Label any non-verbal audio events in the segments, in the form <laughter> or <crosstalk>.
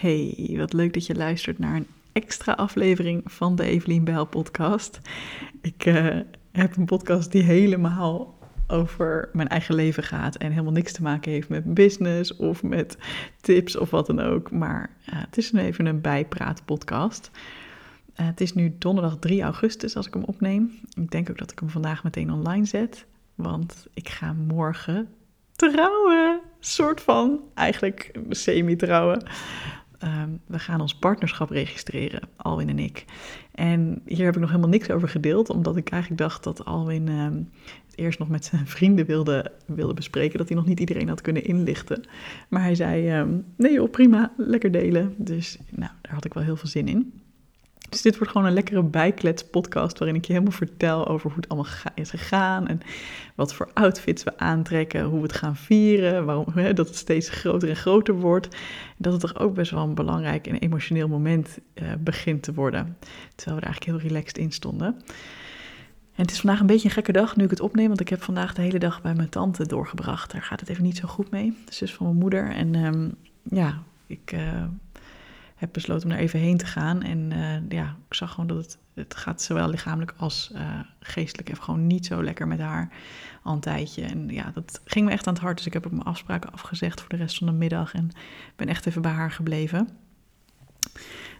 Hey, wat leuk dat je luistert naar een extra aflevering van de Evelien Bijl podcast. Ik uh, heb een podcast die helemaal over mijn eigen leven gaat en helemaal niks te maken heeft met business of met tips of wat dan ook. Maar het is even een bijpraat podcast. Uh, het is nu donderdag 3 augustus als ik hem opneem. Ik denk ook dat ik hem vandaag meteen online zet, want ik ga morgen trouwen. Soort van, eigenlijk semi-trouwen. Ehm, we gaan ons partnerschap registreren, Alwin en ik. En hier heb ik nog helemaal niks over gedeeld, omdat ik eigenlijk dacht dat Alwin ehm, het eerst nog met zijn vrienden wilde, wilde bespreken, dat hij nog niet iedereen had kunnen inlichten. Maar hij zei, um, nee joh, prima, lekker delen. Dus nou, daar had ik wel heel veel zin in. Dus dit wordt gewoon een lekkere bijklets podcast waarin ik je helemaal vertel over hoe het allemaal is gegaan en wat voor outfits we aantrekken, hoe we het gaan vieren, waarom hè, dat het steeds groter en groter wordt. Dat het toch ook best wel een belangrijk en emotioneel moment uh, begint te worden, terwijl we er eigenlijk heel relaxed in stonden. En het is vandaag een beetje een gekke dag nu ik het opneem, want ik heb vandaag de hele dag bij mijn tante doorgebracht. Daar gaat het even niet zo goed mee, de zus van mijn moeder. En um, ja, ik... Uh, besloten om daar even heen te gaan. En uh, ja, ik zag gewoon dat het, het gaat zowel lichamelijk als uh, geestelijk even gewoon niet zo lekker met haar al een tijdje. En ja, dat ging me echt aan het hart. Dus ik heb ook mijn afspraken afgezegd voor de rest van de middag en ben echt even bij haar gebleven.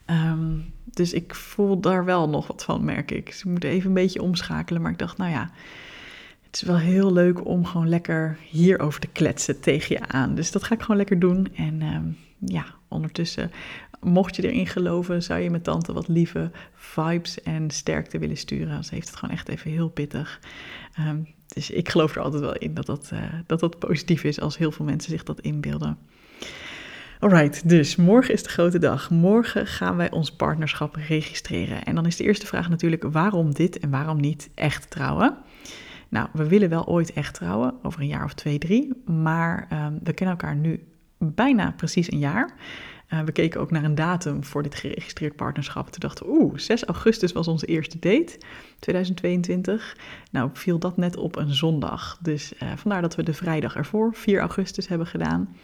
Um, dus ik voel daar wel nog wat van, merk ik. Dus ik moet even een beetje omschakelen. Maar ik dacht, nou ja, het is wel heel leuk om gewoon lekker hierover te kletsen tegen je aan. Dus dat ga ik gewoon lekker doen. En um, ja, ondertussen mocht je erin geloven, zou je met tante wat lieve vibes en sterkte willen sturen. Ze heeft het gewoon echt even heel pittig. Um, dus ik geloof er altijd wel in dat dat, uh, dat dat positief is als heel veel mensen zich dat inbeelden. Alright, dus morgen is de grote dag. Morgen gaan wij ons partnerschap registreren. En dan is de eerste vraag natuurlijk: waarom dit en waarom niet echt trouwen? Nou, we willen wel ooit echt trouwen, over een jaar of twee, drie. Maar um, we kennen elkaar nu bijna precies een jaar. Uh, we keken ook naar een datum voor dit geregistreerd partnerschap. Toen dachten we, oeh, 6 augustus was onze eerste date, 2022. Nou, viel dat net op een zondag. Dus uh, vandaar dat we de vrijdag ervoor, 4 augustus, hebben gedaan.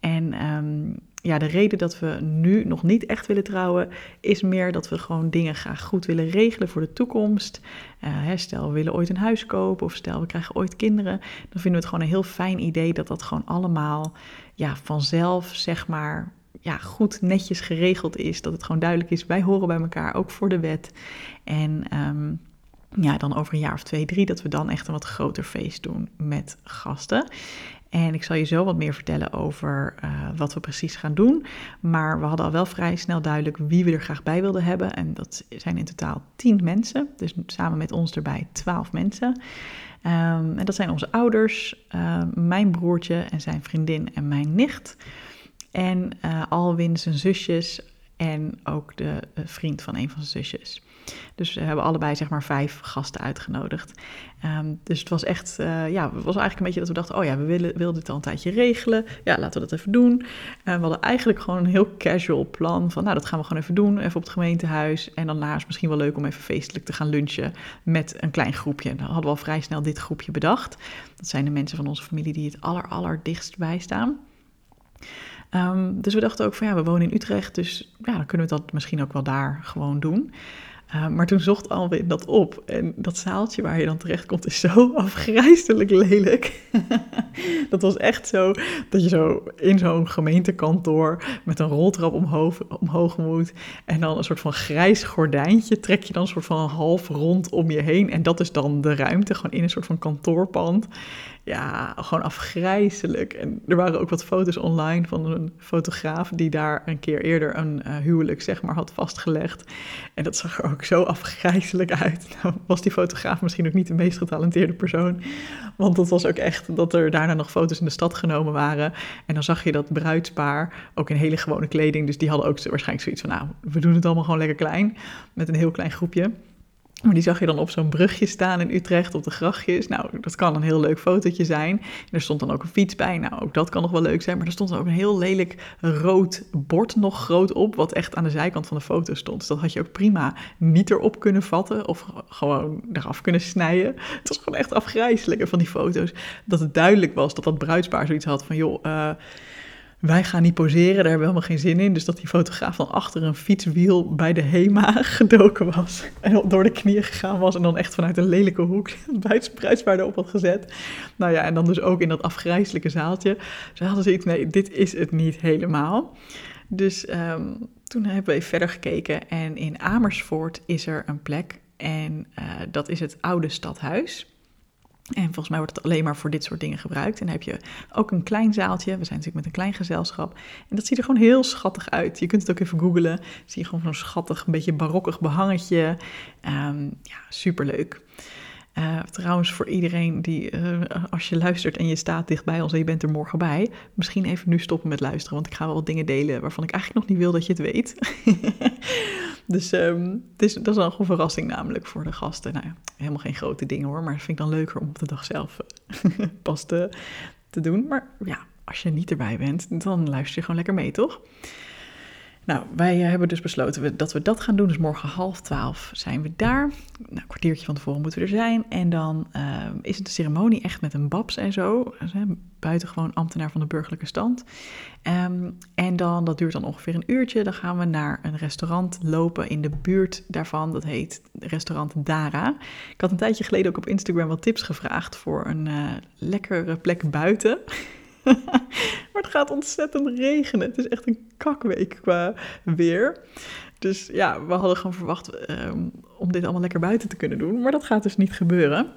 En um, ja, de reden dat we nu nog niet echt willen trouwen, is meer dat we gewoon dingen graag goed willen regelen voor de toekomst. Uh, stel, we willen ooit een huis kopen of stel, we krijgen ooit kinderen. Dan vinden we het gewoon een heel fijn idee dat dat gewoon allemaal ja, vanzelf, zeg maar, ja, goed netjes geregeld is. Dat het gewoon duidelijk is, wij horen bij elkaar, ook voor de wet. En um, ja, dan over een jaar of twee, drie, dat we dan echt een wat groter feest doen met gasten. En ik zal je zo wat meer vertellen over uh, wat we precies gaan doen. Maar we hadden al wel vrij snel duidelijk wie we er graag bij wilden hebben. En dat zijn in totaal tien mensen. Dus samen met ons erbij twaalf mensen. Um, en dat zijn onze ouders, uh, mijn broertje en zijn vriendin en mijn nicht. En uh, Alwin zijn zusjes en ook de vriend van een van zijn zusjes. Dus we hebben allebei zeg maar vijf gasten uitgenodigd. Um, dus het was echt, uh, ja, het was eigenlijk een beetje dat we dachten, oh ja, we willen, wilden dit al een tijdje regelen. Ja, laten we dat even doen. We hadden eigenlijk gewoon een heel casual plan van, nou, dat gaan we gewoon even doen, even op het gemeentehuis. En daarna is misschien wel leuk om even feestelijk te gaan lunchen met een klein groepje. En dan hadden we al vrij snel dit groepje bedacht. Dat zijn de mensen van onze familie die het aller, aller dichtst bij staan. Um, dus we dachten ook van ja, we wonen in Utrecht, dus ja, dan kunnen we dat misschien ook wel daar gewoon doen. Uh, maar toen zocht Alwin dat op. En dat zaaltje waar je dan terecht komt is zo <laughs> afgrijzelijk lelijk. <laughs> dat was echt zo dat je zo in zo'n gemeentekantoor met een roltrap omhoog, omhoog moet. En dan een soort van grijs gordijntje trek je dan een soort van half rond om je heen. En dat is dan de ruimte, gewoon in een soort van kantoorpand ja, gewoon afgrijzelijk. En er waren ook wat foto's online van een fotograaf die daar een keer eerder een uh, huwelijk, zeg maar, had vastgelegd. En dat zag er ook zo afgrijzelijk uit. <laughs> Nou, was die fotograaf misschien ook niet de meest getalenteerde persoon. Want dat was ook echt dat er daarna nog foto's in de stad genomen waren. En dan zag je dat bruidspaar ook in hele gewone kleding. Dus die hadden ook waarschijnlijk zoiets van, nou, we doen het allemaal gewoon lekker klein. Met een heel klein groepje. Maar die zag je dan op zo'n brugje staan in Utrecht op de grachtjes. Nou, dat kan een heel leuk fotootje zijn. Er stond dan ook een fiets bij. Nou, ook dat kan nog wel leuk zijn. Maar er stond dan ook een heel lelijk rood bord nog groot op. Wat echt aan de zijkant van de foto stond. Dus dat had je ook prima niet erop kunnen vatten. Of gewoon eraf kunnen snijden. Het was gewoon echt afgrijzelijk van die foto's. Dat het duidelijk was dat dat bruidspaar zoiets had van... joh, uh, wij gaan niet poseren, daar hebben we helemaal geen zin in. Dus dat die fotograaf dan achter een fietswiel bij de HEMA <laughs> gedoken was. En door de knieën gegaan was. En dan echt vanuit een lelijke hoek <laughs> bruidspaarden op had gezet. Nou ja, en dan dus ook in dat afgrijzelijke zaaltje. Ze hadden zoiets, nee, dit is het niet helemaal. Dus um, toen hebben we verder gekeken. En in Amersfoort is er een plek. En uh, dat is het oude stadhuis. En volgens mij wordt het alleen maar voor dit soort dingen gebruikt. En dan heb je ook een klein zaaltje. We zijn natuurlijk met een klein gezelschap. En dat ziet er gewoon heel schattig uit. Je kunt het ook even googlen. Zie je gewoon zo'n schattig, een beetje barokkig behangetje. Um, ja, superleuk. Uh, trouwens, voor iedereen die, uh, als je luistert en je staat dichtbij ons en je bent er morgen bij, misschien even nu stoppen met luisteren, want ik ga wel wat dingen delen waarvan ik eigenlijk nog niet wil dat je het weet. <laughs> dus um, het is, dat is dan een verrassing namelijk voor de gasten. Nou helemaal geen grote dingen hoor, maar dat vind ik dan leuker om op de dag zelf uh, <laughs> pas te, te doen. Maar ja, als je niet erbij bent, dan luister je gewoon lekker mee, toch? Nou, wij hebben dus besloten dat we dat gaan doen. Dus morgen half twaalf zijn we daar. Nou, een kwartiertje van tevoren moeten we er zijn. En dan uh, is het de ceremonie echt met een babs en zo. Dus, buitengewoon ambtenaar van de burgerlijke stand. Um, en dan, dat duurt dan ongeveer een uurtje. Dan gaan we naar een restaurant lopen in de buurt daarvan. Dat heet restaurant Dara. Ik had een tijdje geleden ook op Instagram wat tips gevraagd voor een uh, lekkere plek buiten. <laughs> maar het gaat ontzettend regenen. Het is echt een kakweek qua weer. Dus ja, we hadden gewoon verwacht um, om dit allemaal lekker buiten te kunnen doen. Maar dat gaat dus niet gebeuren.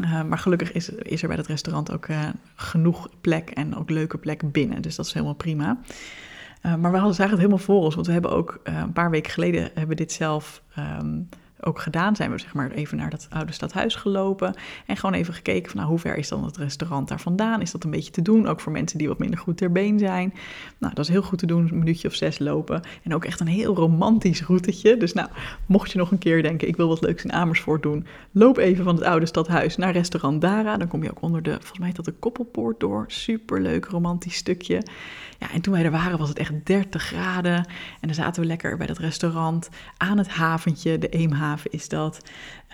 Uh, maar gelukkig is, er bij dat restaurant ook uh, genoeg plek en ook leuke plek binnen. Dus dat is helemaal prima. Uh, maar we hadden het helemaal voor ons. Want we hebben ook een paar weken geleden hebben dit zelf um, ook gedaan. Zijn we zeg maar even naar dat oude stadhuis gelopen en gewoon even gekeken van nou, hoe ver is dan het restaurant daar vandaan? Is dat een beetje te doen? Ook voor mensen die wat minder goed ter been zijn. Nou, dat is heel goed te doen, een minuutje of zes lopen. En ook echt een heel romantisch routetje. Dus nou, mocht je nog een keer denken, ik wil wat leuks in Amersfoort doen, loop even van het oude stadhuis naar restaurant Dara. Dan kom je ook onder de, volgens mij dat de koppelpoort door. Superleuk romantisch stukje. Ja, en toen wij er waren was het echt 30 graden. En dan zaten we lekker bij dat restaurant aan het haventje, de Eemhaven is dat.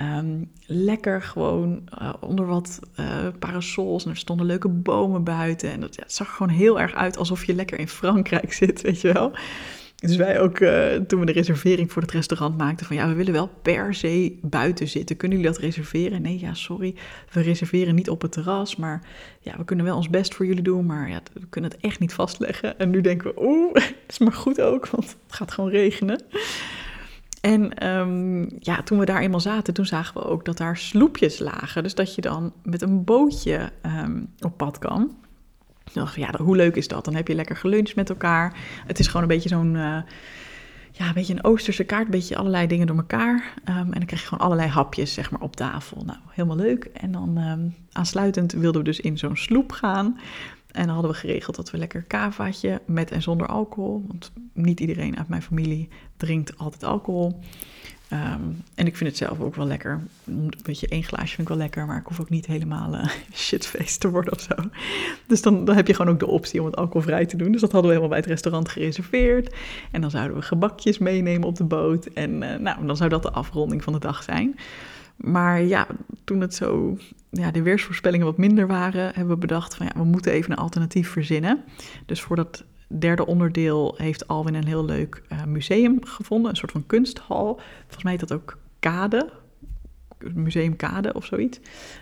Um, lekker gewoon uh, onder wat uh, parasols en er stonden leuke bomen buiten. En dat, ja, het zag gewoon heel erg uit alsof je lekker in Frankrijk <laughs> zit, weet je wel. Dus wij ook, uh, toen we de reservering voor het restaurant maakten, van ja, we willen wel per se buiten zitten. Kunnen jullie dat reserveren? Nee, ja, sorry, we reserveren niet op het terras, maar ja, we kunnen wel ons best voor jullie doen, maar ja, we kunnen het echt niet vastleggen. En nu denken we, oeh, <laughs> is maar goed ook, want het gaat gewoon regenen. En um, ja, toen we daar eenmaal zaten, toen zagen we ook dat daar sloepjes lagen. Dus dat je dan met een bootje um, op pad kan. Dacht, ja, hoe leuk is dat? Dan heb je lekker geluncht met elkaar. Het is gewoon een beetje zo'n, uh, ja, een beetje een Oosterse kaart, een beetje allerlei dingen door elkaar. Um, en dan krijg je gewoon allerlei hapjes, zeg maar, op tafel. Nou, helemaal leuk. En dan aansluitend wilden we dus in zo'n sloep gaan. En dan hadden we geregeld dat we lekker kavaatje met en zonder alcohol. Want niet iedereen uit mijn familie drinkt altijd alcohol. Um, en ik vind het zelf ook wel lekker. Een beetje één glaasje vind ik wel lekker, maar ik hoef ook niet helemaal <laughs> uh, shitface te worden of zo. Dus dan, dan heb je gewoon ook de optie om het alcoholvrij te doen. Dus dat hadden we helemaal bij het restaurant gereserveerd. En dan zouden we gebakjes meenemen op de boot. En uh, nou, dan zou dat de afronding van de dag zijn. Maar ja, toen het zo, ja, de weersvoorspellingen wat minder waren, hebben we bedacht van ja, we moeten even een alternatief verzinnen. Dus voor dat derde onderdeel heeft Alwin een heel leuk uh, museum gevonden, een soort van kunsthal. Volgens mij heet dat ook Kade, Museum Kade of zoiets.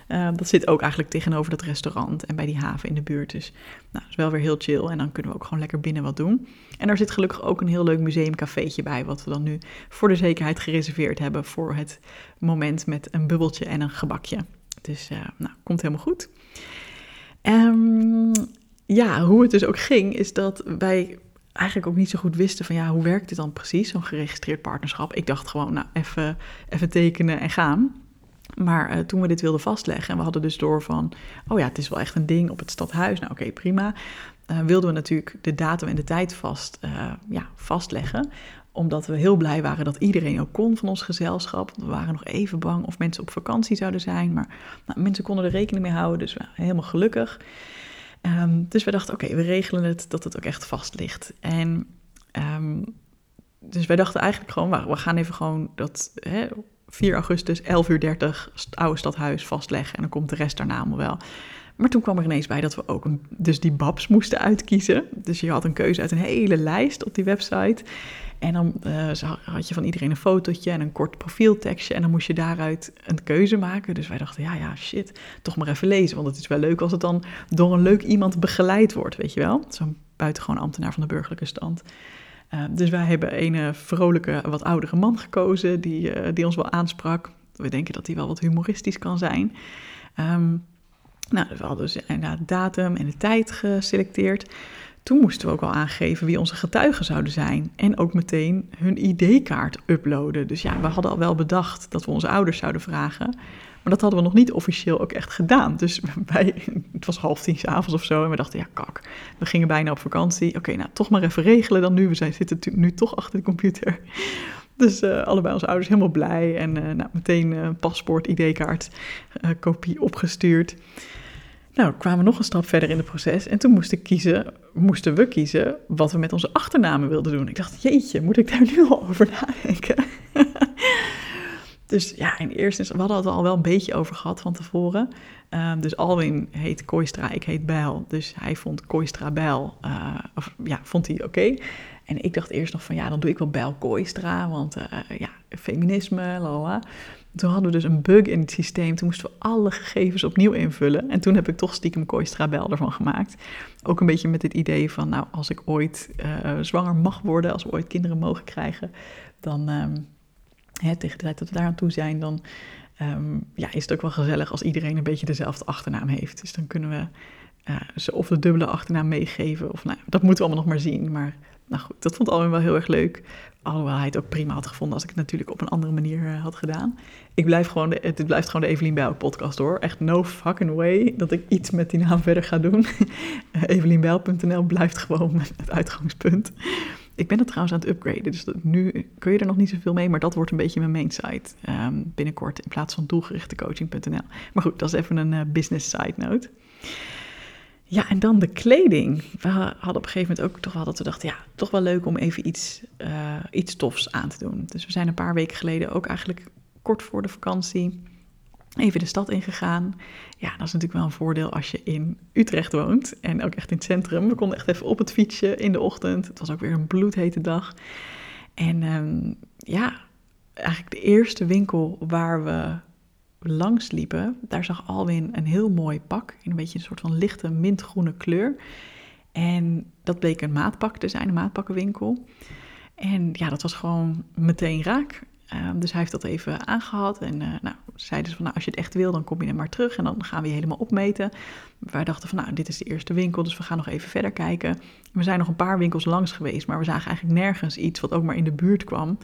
Uh, dat zit ook eigenlijk tegenover dat restaurant en bij die haven in de buurt. Dus nou, dat is wel weer heel chill en dan kunnen we ook gewoon lekker binnen wat doen. En daar zit gelukkig ook een heel leuk museumcafeetje bij, wat we dan nu voor de zekerheid gereserveerd hebben voor het moment met een bubbeltje en een gebakje. Dus uh, nou, komt helemaal goed. Um, ja, hoe het dus ook ging, is dat wij eigenlijk ook niet zo goed wisten van ja, hoe werkt dit dan precies, zo'n geregistreerd partnerschap. Ik dacht gewoon, nou, even, even tekenen en gaan. Maar uh, toen we dit wilden vastleggen en we hadden dus door van, oh ja, het is wel echt een ding op het stadhuis, nou oké, prima. Uh, wilden we natuurlijk de datum en de tijd vast, uh, ja, vastleggen omdat we heel blij waren dat iedereen ook kon van ons gezelschap. We waren nog even bang of mensen op vakantie zouden zijn. Maar nou, mensen konden er rekening mee houden, dus helemaal gelukkig. Um, dus we dachten, oké, we regelen het dat het ook echt vast ligt. En um, dus wij dachten eigenlijk gewoon, we gaan even gewoon dat hè, 4 augustus, 11 uur 30, het oude stadhuis vastleggen. En dan komt de rest daarna allemaal wel. Maar toen kwam er ineens bij dat we ook een, dus die babs moesten uitkiezen. Dus je had een keuze uit een hele lijst op die website. En dan uh, had je van iedereen een fotootje en een kort profieltekstje. En dan moest je daaruit een keuze maken. Dus wij dachten, ja, ja, shit, toch maar even lezen. Want het is wel leuk als het dan door een leuk iemand begeleid wordt, weet je wel. Zo'n buitengewoon ambtenaar van de burgerlijke stand. Uh, dus wij hebben een vrolijke, wat oudere man gekozen die, uh, die ons wel aansprak. We denken dat hij wel wat humoristisch kan zijn. Um, nou, we hadden dus inderdaad datum en de tijd geselecteerd. Toen moesten we ook al aangeven wie onze getuigen zouden zijn. En ook meteen hun ID-kaart uploaden. Dus ja, we hadden al wel bedacht dat we onze ouders zouden vragen. Maar dat hadden we nog niet officieel ook echt gedaan. Dus <laughs> wij, het was half tien avonds of zo. En we dachten, ja, kak, we gingen bijna op vakantie. Oké, nou, toch maar even regelen dan nu. We zijn, zitten nu toch achter de computer. <laughs> Dus uh, allebei onze ouders helemaal blij. En uh, nou, meteen uh, paspoort, ID-kaart, kopie opgestuurd. Nou, kwamen we nog een stap verder in het proces en toen moesten, kiezen, moesten we kiezen wat we met onze achternamen wilden doen. Ik dacht, jeetje, moet ik daar nu al over nadenken? <laughs> dus ja, in eerste instantie, we hadden het al wel een beetje over gehad van tevoren. Um, dus Alwin heet Koistra, ik heet Bijl. Dus hij vond Koistra Bijl, uh, of ja, vond hij oké. En ik dacht eerst nog van, ja, dan doe ik wel Bijl Koistra, want uh, ja, feminisme, lalala. Toen hadden we dus een bug in het systeem. Toen moesten we alle gegevens opnieuw invullen. En toen heb ik toch stiekem Koistra Bel ervan gemaakt. Ook een beetje met het idee van, nou, als ik ooit uh, zwanger mag worden, als we ooit kinderen mogen krijgen, dan um, tegen de tijd dat we daar aan toe zijn, dan um, ja, is het ook wel gezellig als iedereen een beetje dezelfde achternaam heeft. Dus dan kunnen we uh, ze of de dubbele achternaam meegeven. Of nou, dat moeten we allemaal nog maar zien. Maar nou goed, dat vond Alwin wel heel erg leuk. Alhoewel hij het ook prima had gevonden als ik het natuurlijk op een andere manier uh, had gedaan. Ik blijf gewoon het blijft gewoon de Evelien Bijl podcast hoor. Echt no fucking way dat ik iets met die naam <laughs> verder ga doen. <laughs> uh, blijft gewoon het uitgangspunt. Ik ben het trouwens aan het upgraden, dus nu kun je er nog niet zoveel mee, maar dat wordt een beetje mijn main site um, binnenkort in plaats van doelgerichtecoaching.nl. Maar goed, dat is even een uh, business side note. Ja, en dan de kleding. We hadden op een gegeven moment ook toch wel dat we dachten, ja, toch wel leuk om even iets, uh, iets tofs aan te doen. Dus we zijn een paar weken geleden ook eigenlijk kort voor de vakantie even de stad ingegaan. Ja, dat is natuurlijk wel een voordeel als je in Utrecht woont en ook echt in het centrum. We konden echt even op het fietsje in de ochtend. Het was ook weer een bloedhete dag. En um, ja, eigenlijk de eerste winkel waar we langs liepen, daar zag Alwin een heel mooi pak in een beetje een soort van lichte mintgroene kleur. En dat bleek een maatpak te zijn, een maatpakkenwinkel. En ja, dat was gewoon meteen raak. Um, dus hij heeft dat even aangehad en uh, nou, zeiden ze van nou, als je het echt wil, dan kom je er maar terug en dan gaan we je helemaal opmeten. Wij dachten van nou, dit is de eerste winkel, dus we gaan nog even verder kijken. We zijn nog een paar winkels langs geweest, maar we zagen eigenlijk nergens iets wat ook maar in de buurt kwam.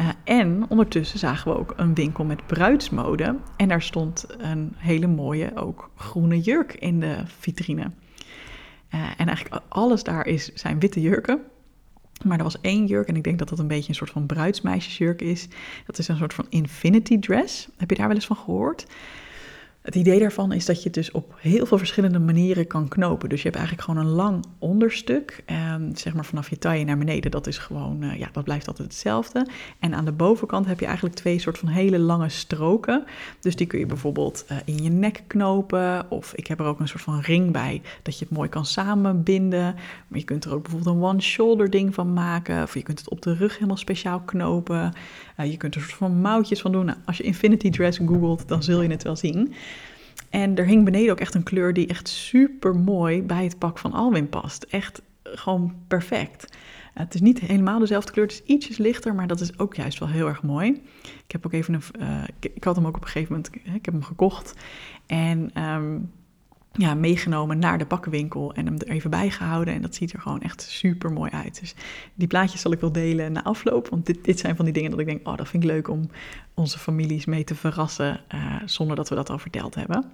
Uh, en ondertussen zagen we ook een winkel met bruidsmode. En daar stond een hele mooie, ook groene jurk in de vitrine. Uh, en eigenlijk alles daar is, zijn witte jurken. Maar er was één jurk, en ik denk dat dat een beetje een soort van bruidsmeisjesjurk is. Dat is een soort van infinity dress. Heb je daar wel eens van gehoord? Het idee daarvan is dat je het dus op heel veel verschillende manieren kan knopen. Dus je hebt eigenlijk gewoon een lang onderstuk, eh, zeg maar vanaf je taille naar beneden. Dat is gewoon, uh, ja, dat blijft altijd hetzelfde. En aan de bovenkant heb je eigenlijk twee soort van hele lange stroken. Dus die kun je bijvoorbeeld uh, in je nek knopen. Of ik heb er ook een soort van ring bij, dat je het mooi kan samenbinden. Maar je kunt er ook bijvoorbeeld een one-shoulder ding van maken. Of je kunt het op de rug helemaal speciaal knopen. je kunt er soort van mouwtjes van doen. Nou, als je infinity dress googelt, dan zul je het wel zien. En er hing beneden ook echt een kleur die echt super mooi bij het pak van Alwin past. Echt gewoon perfect. Het is niet helemaal dezelfde kleur, het is ietsjes lichter, maar dat is ook juist wel heel erg mooi. Ik heb ook even een. Uh, ik, had hem ook op een gegeven moment. Ik heb hem gekocht. En um, ja, meegenomen naar de bakkenwinkel en hem er even bij gehouden. En dat ziet er gewoon echt super mooi uit. Dus die plaatjes zal ik wel delen na afloop. Want dit, dit zijn van die dingen dat ik denk, oh, dat vind ik leuk om onze families mee te verrassen. Uh, zonder dat we dat al verteld hebben.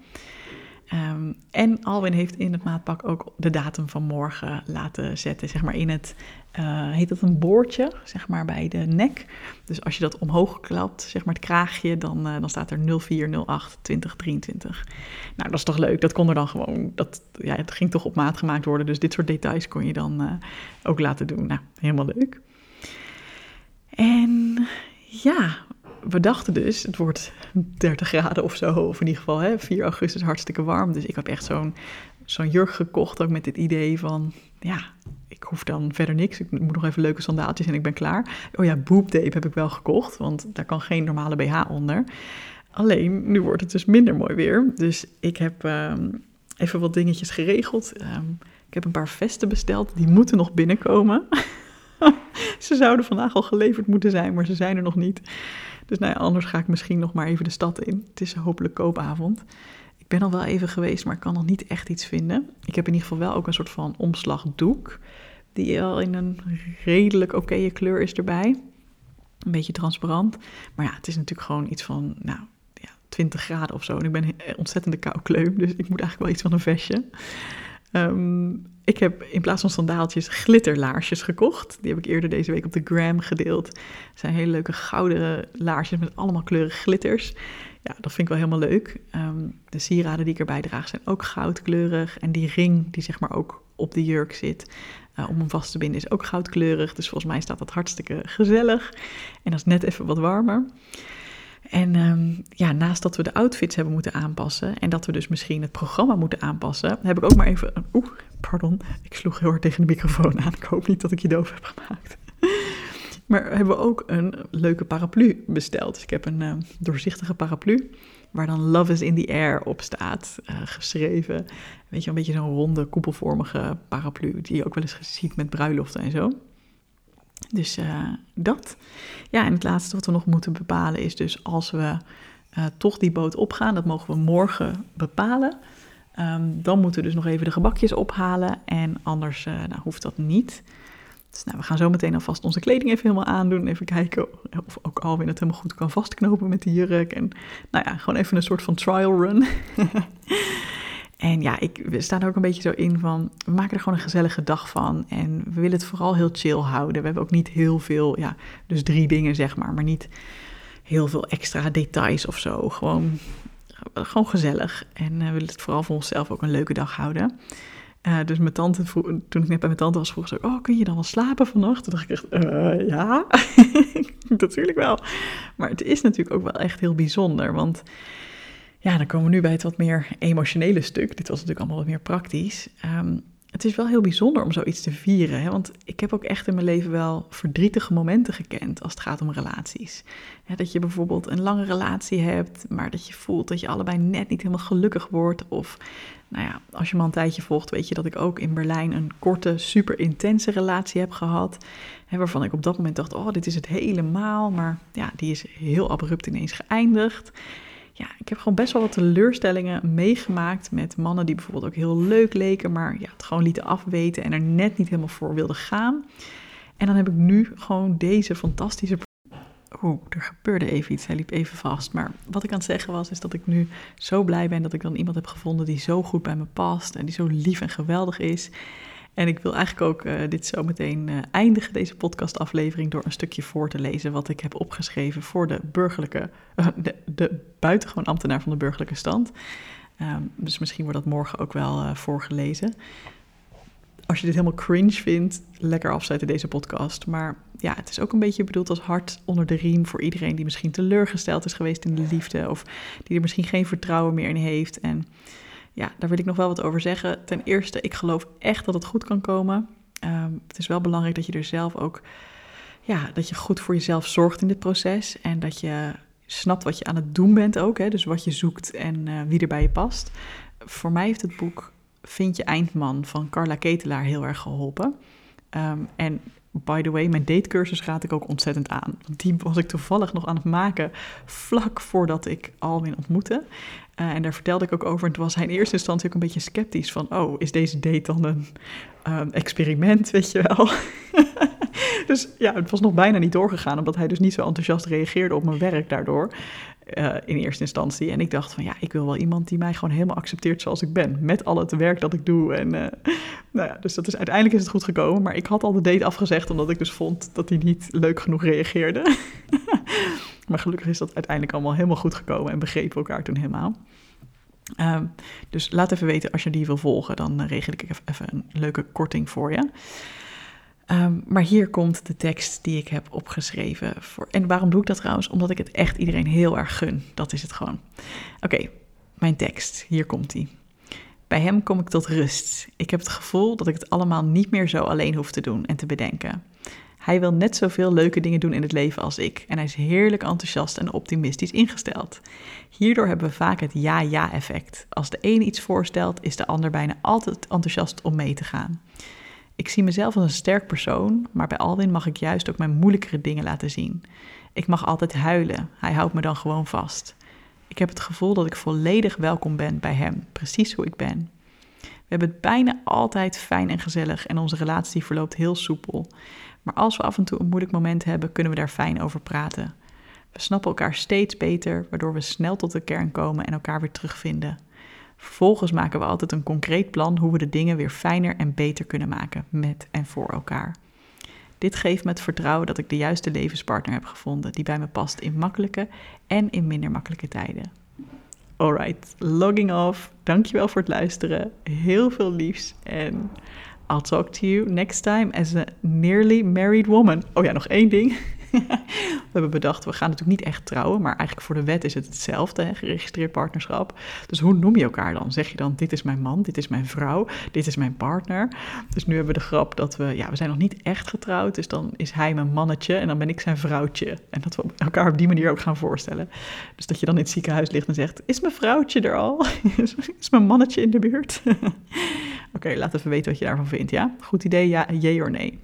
Um, en Alwin heeft in het maatpak ook de datum van morgen laten zetten, zeg maar in het, uh, heet dat een boordje, zeg maar bij de nek. Dus als je dat omhoog klapt, zeg maar het kraagje, dan, uh, dan staat er 0408 2023. Nou, dat is toch leuk, dat kon er dan gewoon, dat, ja, het ging toch op maat gemaakt worden, dus dit soort details kon je dan uh, ook laten doen. Nou, helemaal leuk. En ja, we dachten dus, het wordt <laughs> 30 graden of zo, of in ieder geval hè, 4 augustus hartstikke warm. Dus ik heb echt zo'n zo'n jurk gekocht, ook met het idee van, ja, ik hoef dan verder niks. Ik moet nog even leuke sandaaltjes en ik ben klaar. Oh ja, boobtape heb ik wel gekocht, want daar kan geen normale BH onder. Alleen, nu wordt het dus minder mooi weer. Dus ik heb ehm, even wat dingetjes geregeld. Ehm, ik heb een paar vesten besteld, die moeten nog binnenkomen. <laughs> ze zouden vandaag al geleverd moeten zijn, maar ze zijn er nog niet. Dus nou ja, anders ga ik misschien nog maar even de stad in. Het is hopelijk koopavond. Ik ben al wel even geweest, maar ik kan nog niet echt iets vinden. Ik heb in ieder geval wel ook een soort van omslagdoek. Die al in een redelijk oké kleur is erbij. Een beetje transparant. Maar ja, het is natuurlijk gewoon iets van, nou, ja, 20 graden of zo. En ik ben ontzettende koukleum, dus ik moet eigenlijk wel iets van een vestje. Ehm, ik heb in plaats van sandaaltjes glitterlaarsjes gekocht. Die heb ik eerder deze week op de gram gedeeld. Het zijn hele leuke gouden laarsjes met allemaal kleurige glitters. Ja, dat vind ik wel helemaal leuk. Ehm, de sieraden die ik erbij draag zijn ook goudkleurig. En die ring die zeg maar ook op de jurk zit uh, om hem vast te binden is ook goudkleurig. Dus volgens mij staat dat hartstikke gezellig. En dat is net even wat warmer. En ehm, ja, naast dat we de outfits hebben moeten aanpassen en dat we dus misschien het programma moeten aanpassen, heb ik ook maar even. Oeh, pardon, ik sloeg heel hard tegen de microfoon aan. Ik hoop niet dat ik je doof heb gemaakt. <laughs> Maar hebben we ook een leuke paraplu besteld. Dus ik heb een uh, doorzichtige paraplu waar dan Love is in the Air op staat, uh, geschreven. Weet je, een beetje zo'n ronde, koepelvormige paraplu die je ook wel eens ziet met bruiloften en zo. Dus uh, dat. Ja, en het laatste wat we nog moeten bepalen is dus als we uh, toch die boot opgaan, dat mogen we morgen bepalen. Um, dan moeten we dus nog even de gebakjes ophalen en anders uh, nou, hoeft dat niet. Dus nou, we gaan zo meteen alvast onze kleding even helemaal aandoen. Even kijken of ook Alwin het helemaal goed kan vastknopen met de jurk. En nou ja, gewoon even een soort van trial run. <laughs> En ja, ik, we staan er ook een beetje zo in van, we maken er gewoon een gezellige dag van. En we willen het vooral heel chill houden. We hebben ook niet heel veel, ja, dus drie dingen zeg maar, maar niet heel veel extra details of zo. Gewoon, gewoon gezellig. En uh, we willen het vooral voor onszelf ook een leuke dag houden. Uh, dus mijn tante, toen ik net bij mijn tante was, vroeg ze ook, oh, kun je dan wel slapen vannacht? Toen dacht ik echt, uh, ja, <laughs> natuurlijk wel. Maar het is natuurlijk ook wel echt heel bijzonder, want ja, dan komen we nu bij het wat meer emotionele stuk. Dit was natuurlijk allemaal wat meer praktisch. Um, het is wel heel bijzonder om zoiets te vieren. Hè? Want ik heb ook echt in mijn leven wel verdrietige momenten gekend als het gaat om relaties. dat je bijvoorbeeld een lange relatie hebt, maar dat je voelt dat je allebei net niet helemaal gelukkig wordt. Of nou ja, als je me een tijdje volgt, weet je dat ik ook in Berlijn een korte, super intense relatie heb gehad. Hè, waarvan ik op dat moment dacht, oh, dit is het helemaal. Maar ja, die is heel abrupt ineens geëindigd ja, ik heb gewoon best wel wat teleurstellingen meegemaakt met mannen die bijvoorbeeld ook heel leuk leken, maar ja, het gewoon lieten afweten en er net niet helemaal voor wilden gaan. En dan heb ik nu gewoon deze fantastische. Oeh, er gebeurde even iets. Hij liep even vast. Maar wat ik aan het zeggen was, is dat ik nu zo blij ben dat ik dan iemand heb gevonden die zo goed bij me past en die zo lief en geweldig is. En ik wil eigenlijk ook uh, dit zo meteen uh, eindigen, deze podcastaflevering, door een stukje voor te lezen wat ik heb opgeschreven voor de burgerlijke, uh, de, de buitengewoon ambtenaar van de burgerlijke stand. Um, dus misschien wordt dat morgen ook wel voorgelezen. Als je dit helemaal cringe vindt, lekker afzetten deze podcast. Maar ja, het is ook een beetje bedoeld als hart onder de riem voor iedereen die misschien teleurgesteld is geweest in de liefde. Of die er misschien geen vertrouwen meer in heeft. En ja, daar wil ik nog wel wat over zeggen. Ten eerste, ik geloof echt dat het goed kan komen. Um, het is wel belangrijk dat je er zelf ook, ja, dat je goed voor jezelf zorgt in dit proces. En dat je snapt wat je aan het doen bent ook. Hè? Dus wat je zoekt en uh, wie er bij je past. Voor mij heeft het boek Vind je Eindman van Carla Ketelaar heel erg geholpen. Um, en by the way, mijn datecursus raad ik ook ontzettend aan. Die was ik toevallig nog aan het maken vlak voordat ik Alwin ontmoette. Uh, en daar vertelde ik ook over. En toen was hij in eerste instantie ook een beetje sceptisch van... oh, is deze date dan een um, experiment, weet je wel? <laughs> dus ja, het was nog bijna niet doorgegaan... omdat hij dus niet zo enthousiast reageerde op mijn werk daardoor. Uh, in eerste instantie. En ik dacht van ja, ik wil wel iemand die mij gewoon helemaal accepteert zoals ik ben. Met al het werk dat ik doe. En uh, <laughs> nou ja, dus dat is, uiteindelijk is het goed gekomen. Maar ik had al de date afgezegd omdat ik dus vond dat hij niet leuk genoeg reageerde. <laughs> maar gelukkig is dat uiteindelijk allemaal helemaal goed gekomen en begrepen we elkaar toen helemaal. Um, dus laat even weten als je die wil volgen, dan regel ik even een leuke korting voor je. Ehm, maar hier komt de tekst die ik heb opgeschreven. Voor, en waarom doe ik dat trouwens? Omdat ik het echt iedereen heel erg gun. Dat is het gewoon. Oké, mijn tekst. Hier komt die. Bij hem kom ik tot rust. Ik heb het gevoel dat ik het allemaal niet meer zo alleen hoef te doen en te bedenken. Hij wil net zoveel leuke dingen doen in het leven als ik en hij is heerlijk enthousiast en optimistisch ingesteld. Hierdoor hebben we vaak het ja-ja-effect. Als de een iets voorstelt, is de ander bijna altijd enthousiast om mee te gaan. Ik zie mezelf als een sterk persoon, maar bij Alwin mag ik juist ook mijn moeilijkere dingen laten zien. Ik mag altijd huilen, hij houdt me dan gewoon vast. Ik heb het gevoel dat ik volledig welkom ben bij hem, precies hoe ik ben. We hebben het bijna altijd fijn en gezellig en onze relatie verloopt heel soepel. Maar als we af en toe een moeilijk moment hebben, kunnen we daar fijn over praten. We snappen elkaar steeds beter, waardoor we snel tot de kern komen en elkaar weer terugvinden. Vervolgens maken we altijd een concreet plan hoe we de dingen weer fijner en beter kunnen maken met en voor elkaar. Dit geeft me het vertrouwen dat ik de juiste levenspartner heb gevonden die bij me past in makkelijke en in minder makkelijke tijden. Alright, logging off. Dankjewel voor het luisteren. Heel veel liefs en I'll talk to you next time as a nearly married woman. Oh ja, nog één ding. <laughs> we hebben bedacht, we gaan natuurlijk niet echt trouwen, maar eigenlijk voor de wet is het hetzelfde, hè, geregistreerd partnerschap. Dus hoe noem je elkaar dan? Zeg je dan, dit is mijn man, dit is mijn vrouw, dit is mijn partner. Dus nu hebben we de grap dat we, ja, we zijn nog niet echt getrouwd, dus dan is hij mijn mannetje en dan ben ik zijn vrouwtje. En dat we elkaar op die manier ook gaan voorstellen. Dus dat je dan in het ziekenhuis ligt en zegt, is mijn vrouwtje er al? <laughs> is mijn mannetje in de buurt? <laughs> Oké, laat even weten wat je daarvan vindt, ja? Goed idee, ja, jee of nee?